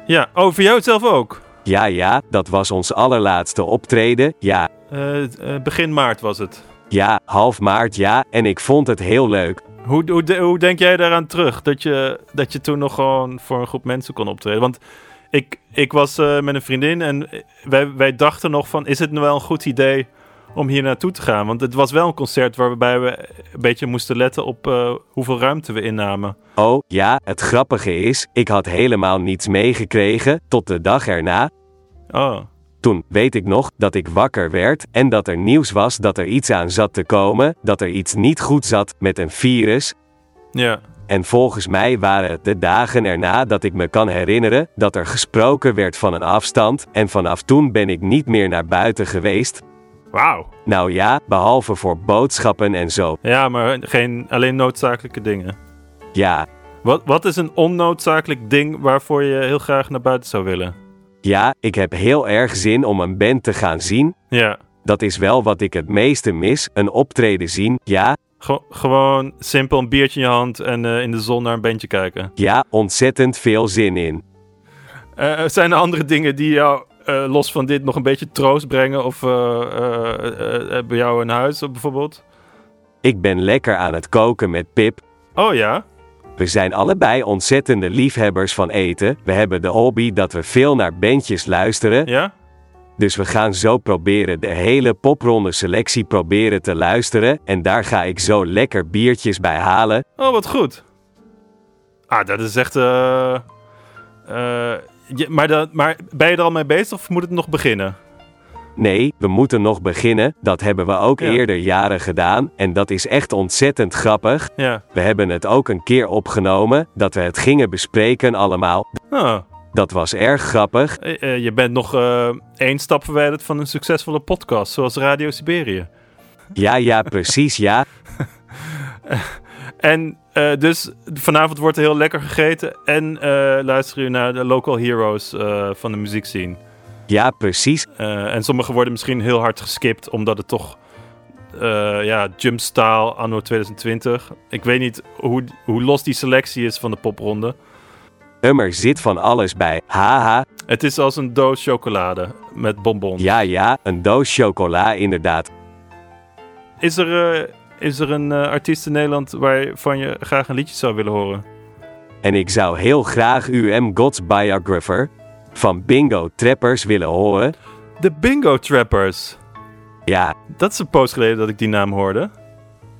Ja, oh, voor jou zelf ook? Ja, ja, dat was ons allerlaatste optreden. Ja, Eh, eh, begin maart was het. ja, half maart, ja. En ik vond het heel leuk. Hoe, hoe, de- hoe denk jij daaraan terug? Dat je, dat je toen nog gewoon voor een groep mensen kon optreden? Want ik, ik was eh, met een vriendin en wij, wij dachten nog van... is het nou wel een goed idee om hier naartoe te gaan? Want het was wel een concert waarbij we een beetje moesten letten op eh, hoeveel ruimte we innamen. Oh, ja, het grappige is, ik had helemaal niets meegekregen tot de dag erna. Oh. Toen weet ik nog dat ik wakker werd en dat er nieuws was dat er iets aan zat te komen, dat er iets niet goed zat met een virus. Ja. En volgens mij waren het de dagen erna dat ik me kan herinneren dat er gesproken werd van een afstand en vanaf toen ben ik niet meer naar buiten geweest. Wauw. Nou ja, behalve voor boodschappen en zo. Ja, maar geen, alleen noodzakelijke dingen. Ja, Wat, wat is een onnoodzakelijk ding waarvoor je heel graag naar buiten zou willen? ja, ik heb heel erg zin om een band te gaan zien. Ja. Dat is wel wat ik het meeste mis, een optreden zien. Ja, Ge- gewoon simpel een biertje in je hand en eh, in de zon naar een bandje kijken. ja, ontzettend veel zin in. Eh, zijn er andere dingen die jou, los van dit, nog een beetje troost brengen? Of eh, eh, eh, bij jou in huis eh, bijvoorbeeld? Ik ben lekker aan het koken met Pip. Oh ja? We zijn allebei ontzettende liefhebbers van eten. We hebben de hobby dat we veel naar bandjes luisteren. Ja? Dus we gaan zo proberen de hele popronde selectie proberen te luisteren. En daar ga ik zo lekker biertjes bij halen. Oh, wat goed. Ah, dat is echt... eh, eh, je- maar, maar ben je er al mee bezig of moet het nog beginnen? Nee, we moeten nog beginnen. Dat hebben we ook Ja. eerder jaren gedaan. En dat is echt ontzettend grappig. Ja. We hebben het ook een keer opgenomen. Dat we het gingen bespreken allemaal. Ah. Dat was erg grappig. Eh, eh, je bent nog eh, één stap verwijderd van een succesvolle podcast, zoals Radio Siberië. Ja, ja, precies, ja. (laughs) En eh, dus vanavond wordt er heel lekker gegeten en eh luister je naar de local heroes eh, van de muziekscene. Ja, precies. En sommige worden misschien heel hard geskipt, omdat het toch, ja, jumpstyle anno 2020. Ik weet niet hoe, hoe los die selectie is van de popronde. Er zit van alles bij. Haha. Het is als een doos chocolade met bonbons. Ja, ja, een doos chocola inderdaad. Is er, is er een eh, artiest in Nederland waarvan je graag een liedje zou willen horen? En ik zou heel graag UM Gods Biographer van Bingo Trappers willen horen. De Bingo Trappers. Ja, Dat is een poos geleden dat ik die naam hoorde.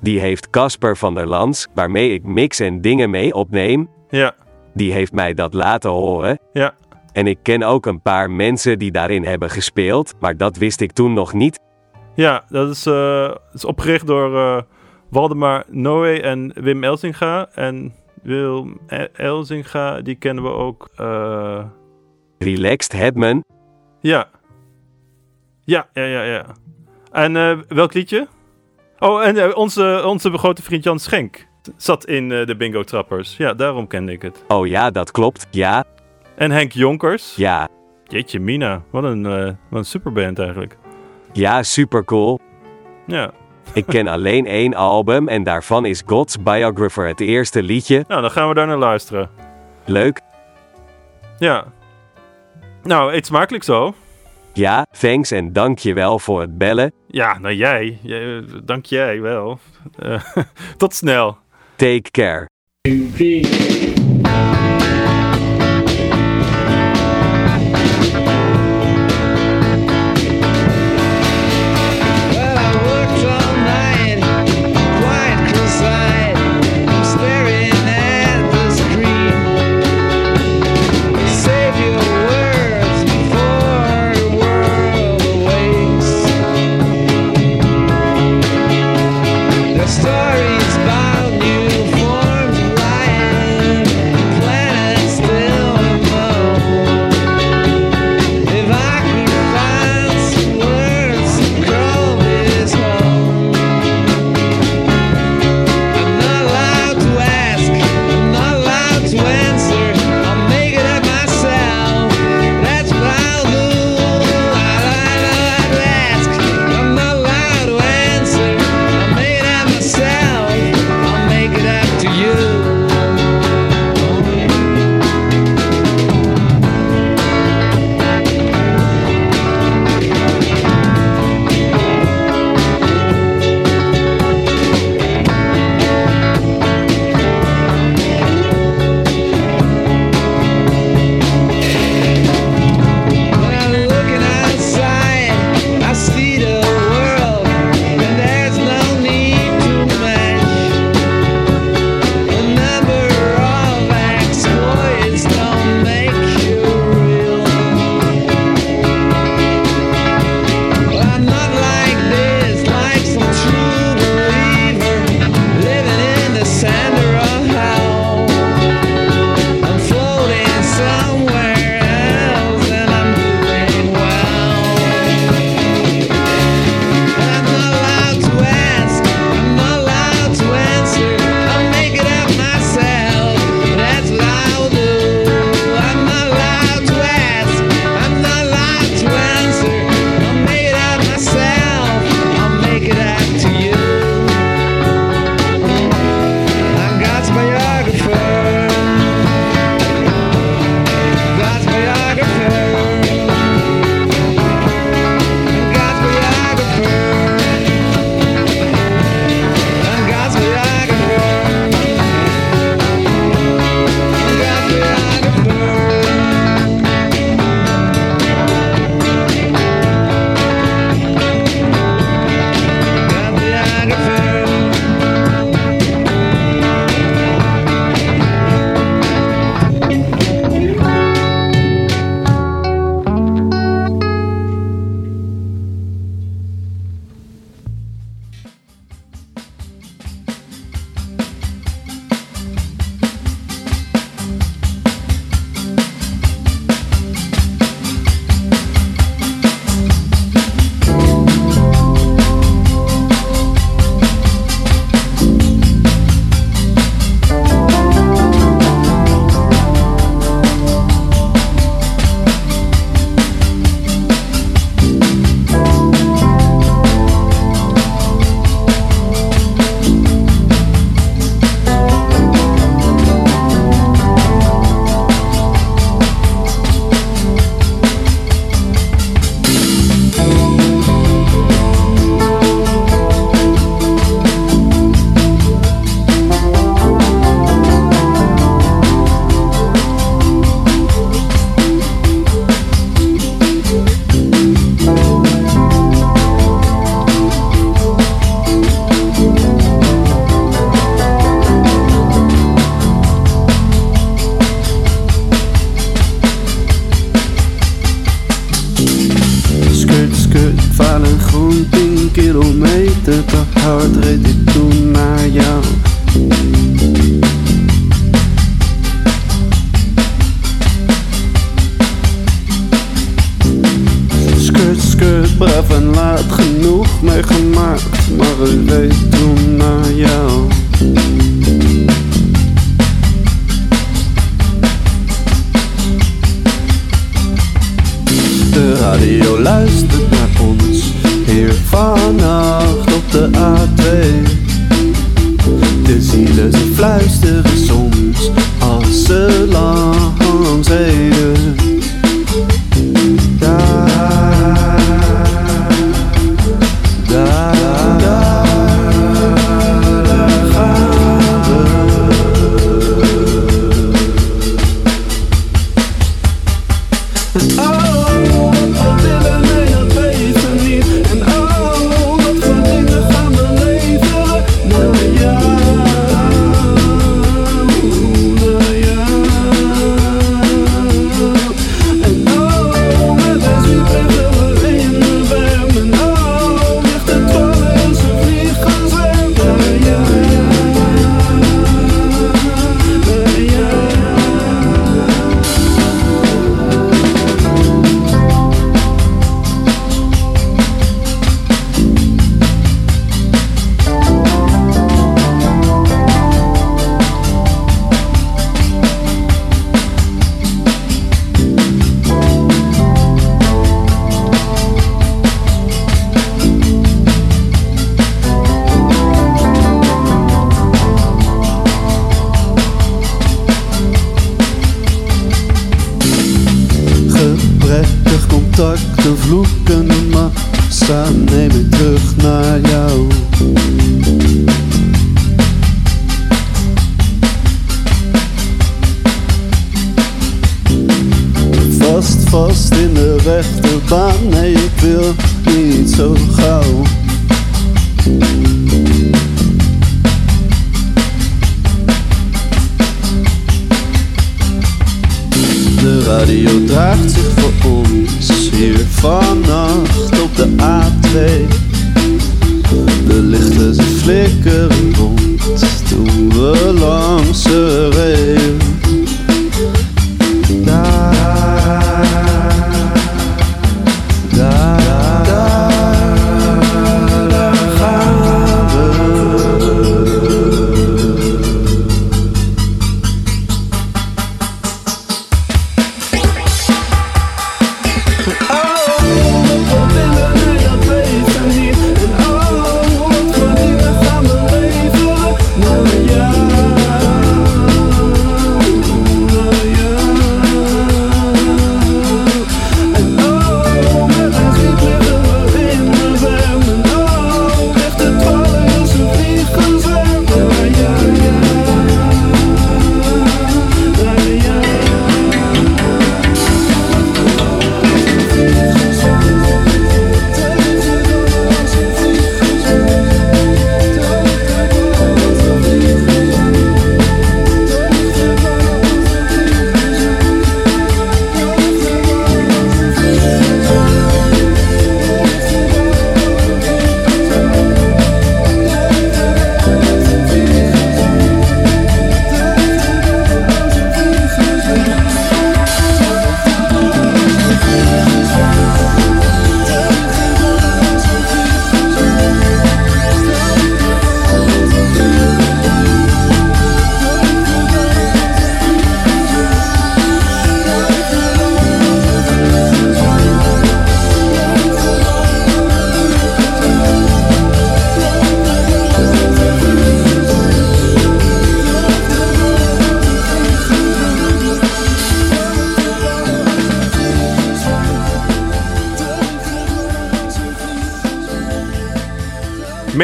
die heeft Casper van der Lans, waarmee ik mix en dingen mee opneem. Ja. Die heeft mij dat laten horen. Ja. En ik ken ook een paar mensen die daarin hebben gespeeld, maar dat wist ik toen nog niet. Ja, dat is, eh, dat is opgericht door eh, Waldemar Noé en Wim Elzinga. En Wim E- Elzinga, die kennen we ook. eh, Relaxed Headman, ja. Ja, ja, ja, ja. En welk liedje? Oh, en onze, onze grote vriend Jan Schenk zat in eh, de Bingo Trappers. Ja, daarom kende ik het. oh ja, dat klopt, ja, En Henk Jonkers. ja, Jeetje mina, wat een, wat een superband eigenlijk. Ja, supercool. Ja. Ik ken alleen één album en daarvan is God's Biographer het eerste liedje. Nou, dan gaan we daar naar luisteren. Leuk. Ja. Nou, eet smakelijk zo. Ja, thanks en dank je wel voor het bellen. Ja, nou jij. jij dank jij wel. Eh, (laughs) tot snel. Take care.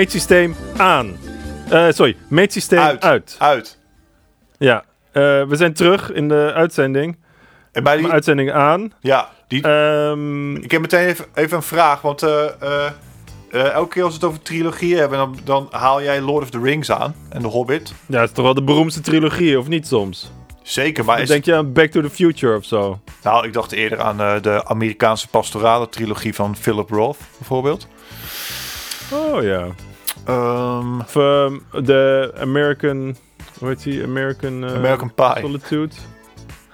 Meetsysteem aan. Eh, sorry, meetsysteem uit. Uit. Uit. Ja, eh, we zijn terug in de uitzending. En bij die uitzending aan. Ja, die... Ehm, ik heb meteen even, even een vraag, want eh, elke keer als we het over trilogieën hebben, dan, dan haal jij Lord of the Rings aan en The Hobbit. Ja, het is toch wel de beroemdste trilogie, of niet soms? Zeker, maar is... denk je aan Back to the Future of zo? Nou, ik dacht eerder aan de Amerikaanse pastorale trilogie van Philip Roth, bijvoorbeeld. Oh ja. Ehm, Of ehm, de American... Hoe heet die? American... eh, American Pie. Solitude.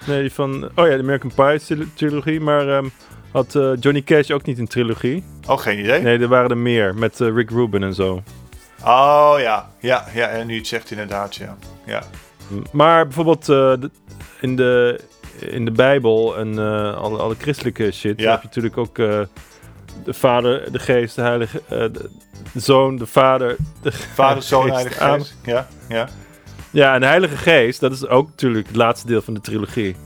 Nee, van... Oh ja, de American Pie tril- trilogie. Maar ehm, had eh, Johnny Cash ook niet een trilogie? oh, geen idee. Nee, er waren er meer. Met eh, Rick Rubin en zo. Oh ja, ja, ja. En nu het zegt inderdaad, ja. ja. Maar bijvoorbeeld eh, de- in, de, in de Bijbel en alle, alle christelijke shit Ja. heb je natuurlijk ook de Vader, de Geest, de Heilige, eh, de, de Zoon, de Vader, de (laughs) Vader, Zoon, Heilige Amen. Geest. Ja, ja. Ja, en de Heilige Geest, dat is ook natuurlijk het laatste deel van de trilogie.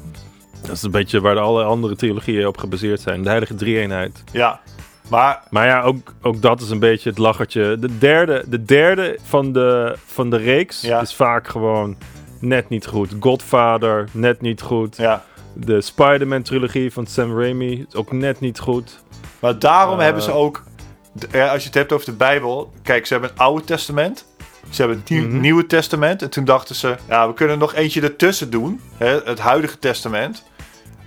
Dat is een beetje waar de alle andere trilogieën op gebaseerd zijn. De Heilige Drie-eenheid. Ja, maar... Maar ja, ook, ook dat is een beetje het lachertje. De derde, de derde van, de, van de reeks Ja. is vaak gewoon net niet goed. Godfather, net niet goed. Ja. De Spider-Man trilogie van Sam Raimi is ook net niet goed. Maar daarom hebben ze ook, eh, als je het hebt over de Bijbel, kijk, ze hebben het Oude Testament, ze hebben het Nieuw- Mhm. Nieuwe Testament, en toen dachten ze, ja, we kunnen nog eentje ertussen doen, hè, het huidige Testament.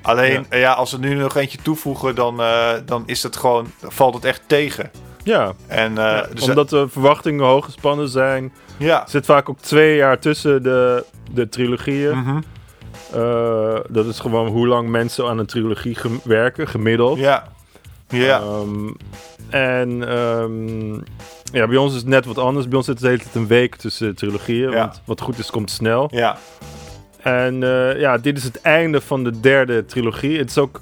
Alleen, Ja. ja, als we nu nog eentje toevoegen, dan, eh, dan is het gewoon, valt het echt tegen. Ja, En, eh, ja, dus, omdat de verwachtingen hoog gespannen zijn. Ja. Er zit vaak ook twee jaar tussen de, de trilogieën. Mhm. Dat is gewoon hoe lang mensen aan een trilogie werken, gemiddeld. Ja. Ja. Ehm, en ehm, ja, bij ons is het net wat anders. Bij ons zit het de hele tijd een week tussen trilogieën. Ja. Want wat goed is, komt snel. Ja. En eh, ja, dit is het einde van de derde trilogie. Het is ook,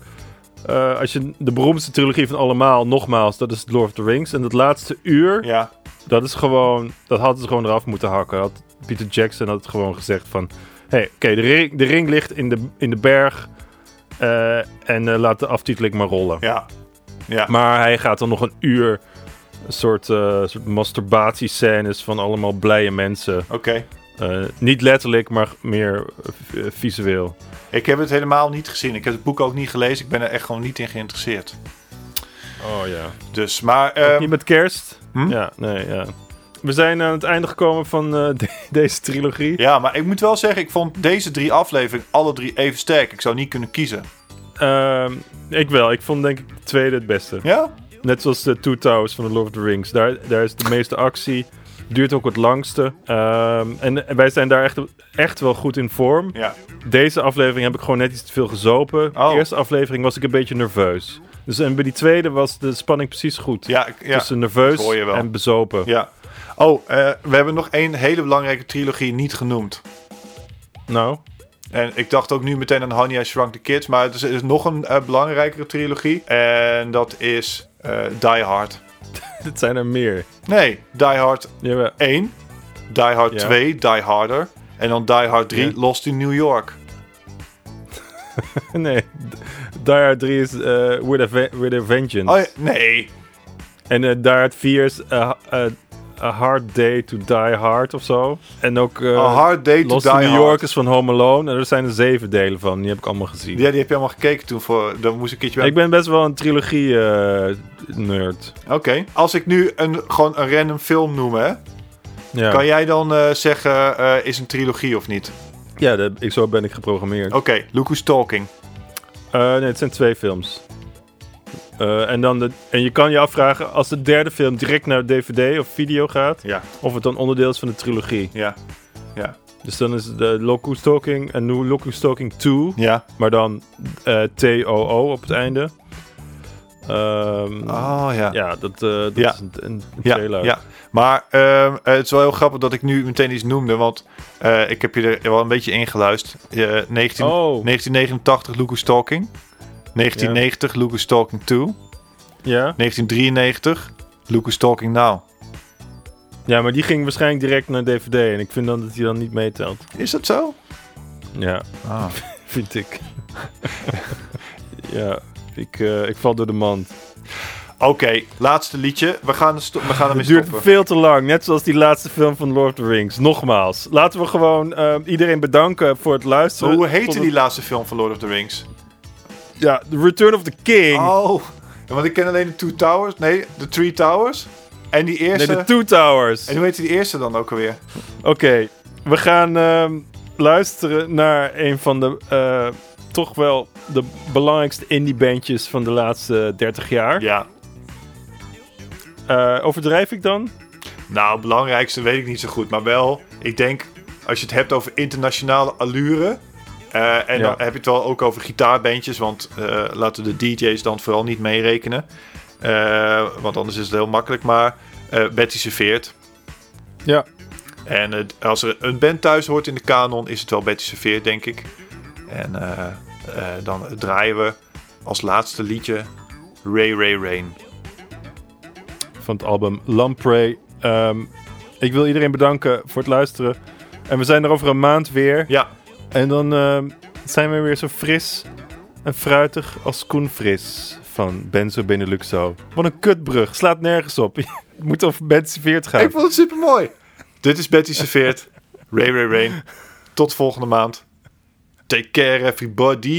eh, als je de beroemdste trilogie van allemaal, nogmaals, dat is Lord of the Rings. En dat laatste uur, ja. dat is gewoon, dat hadden ze gewoon eraf moeten hakken. Had, Peter Jackson had gewoon gezegd van, hey, oké, de, ring, de ring ligt in de, in de berg. eh, en laat de aftiteling maar rollen. Ja. Ja. Maar hij gaat dan nog een uur een soort, eh soort masturbatiescènes van allemaal blije mensen. Oké. Eh, niet letterlijk, maar meer eh, visueel. Ik heb het helemaal niet gezien. Ik heb het boek ook niet gelezen. Ik ben er echt gewoon niet in geïnteresseerd. Oh ja. Dus, maar... Ehm, niet met kerst? hm? Ja, nee, ja. We zijn aan het einde gekomen van (laughs) de- deze trilogie. Ja, maar ik moet wel zeggen, ik vond deze drie afleveringen alle drie even sterk. Ik zou niet kunnen kiezen. Ehm, ik wel. Ik vond denk ik de tweede het beste. Ja? Net zoals de Two Towers van The Lord of the Rings. Daar, daar is de meeste actie. Duurt ook het langste. Ehm, en, wij zijn daar echt, echt wel goed in vorm. Ja. Deze aflevering heb ik gewoon net iets te veel gezopen. Oh. De eerste aflevering was ik een beetje nerveus. Dus en bij die tweede was de spanning precies goed. Ja, ik- ja, Tussen nerveus dat hoor je wel. en bezopen. Ja. Oh, eh, we hebben nog één hele belangrijke trilogie niet genoemd. Nou? En ik dacht ook nu meteen aan Honey, I Shrunk the Kids. Maar er is, is nog een eh, belangrijkere trilogie. En dat is eh, Die Hard. (laughs) Dit zijn er meer. Nee, Die Hard Jawel. 1. Die Hard Ja. 2, Die Harder. En dan Die Hard 3, Ja. Lost in New York. (laughs) nee. Die Hard 3 is eh, with, a with a Vengeance. Oh, ja, nee. En eh Die Hard 4 is A Hard Day to Die Hard of zo. En ook eh, A Hard Day to Lost Die in New Hard. York is van Home Alone. En er zijn er zeven delen van. Die heb ik allemaal gezien. Ja, die heb je allemaal gekeken toen. Voor, dan moest ik een keertje bij- Ik ben best wel een trilogie-nerd. Oké. Als ik nu een, gewoon een random film noem, hè? ja. Kan jij dan eh, zeggen, eh, is een trilogie of niet? Ja, dat- ik, zo ben ik geprogrammeerd. Oké, Look Who's Talking. Eh, nee, het zijn twee films. Eh, en, dan de, en je kan je afvragen, als de derde film direct naar DVD of video gaat, Ja. of het dan onderdeel is van de trilogie. Ja. Ja. Dus dan is de Locus Talking en nu Locus Talking 2, Ja. maar dan eh T-O-O op het einde. Ehm, Oh ja. Ja, dat, eh, dat Ja. is een, een, een Ja, trailer. ja. Maar ehm, eh, het is wel heel grappig dat ik nu meteen iets noemde. Want eh, ik heb je er wel een beetje ingeluisterd. Eh 19, Oh. 1989 Lucas Talking. 1990 Lucas Talking 2. Ja? 1993 Lucas Talking Now. ja, maar die ging waarschijnlijk direct naar DVD en ik vind dan dat die dan niet meetelt. Is dat zo? Ja, Ah. (laughs) vind ik. ja, ik, eh, ik val door de mand. Oké, laatste liedje. We gaan, we gaan ermee Het duurt stoppen. veel te lang, net zoals die laatste film van Lord of the Rings. Nogmaals, laten we gewoon eh, iedereen bedanken voor het luisteren. Hoe heette die laatste film van Lord of the Rings? Ja, The Return of the King. Oh, want ik ken alleen de Two Towers. Nee, de Three Towers. En die nee, eerste... The Two Towers. En hoe heet die eerste dan ook alweer? Oké, we gaan ehm, luisteren naar een van de eh, toch wel de belangrijkste indie bandjes van de laatste 30 jaar. Ja. Eh, overdrijf ik dan? Nou, belangrijkste weet ik niet zo goed. Maar wel, ik denk, als je het hebt over internationale allure. Eh, en Ja. dan heb je het wel ook over gitaarbandjes. Want eh, laten we de DJ's dan vooral niet meerekenen. Eh, want anders is het heel makkelijk. Maar Betty serveert. Ja. En als er een band thuis hoort in de kanon, is het wel Betty serveert, denk ik. En dan draaien we als laatste liedje Ray Ray Rain. van het album Lamprey. Ehm, ik wil iedereen bedanken voor het luisteren. En we zijn er over een maand weer. Ja. En dan ehm, zijn we weer zo fris en fruitig als Koen Fris van Benzo Beneluxo. Wat een kutbrug, slaat nergens op. (laughs) Het moet over Betty Serveert gaan. Ik vond het super mooi. Dit is Betty serveert. Ray Ray Rain. Tot volgende maand. Take care everybody.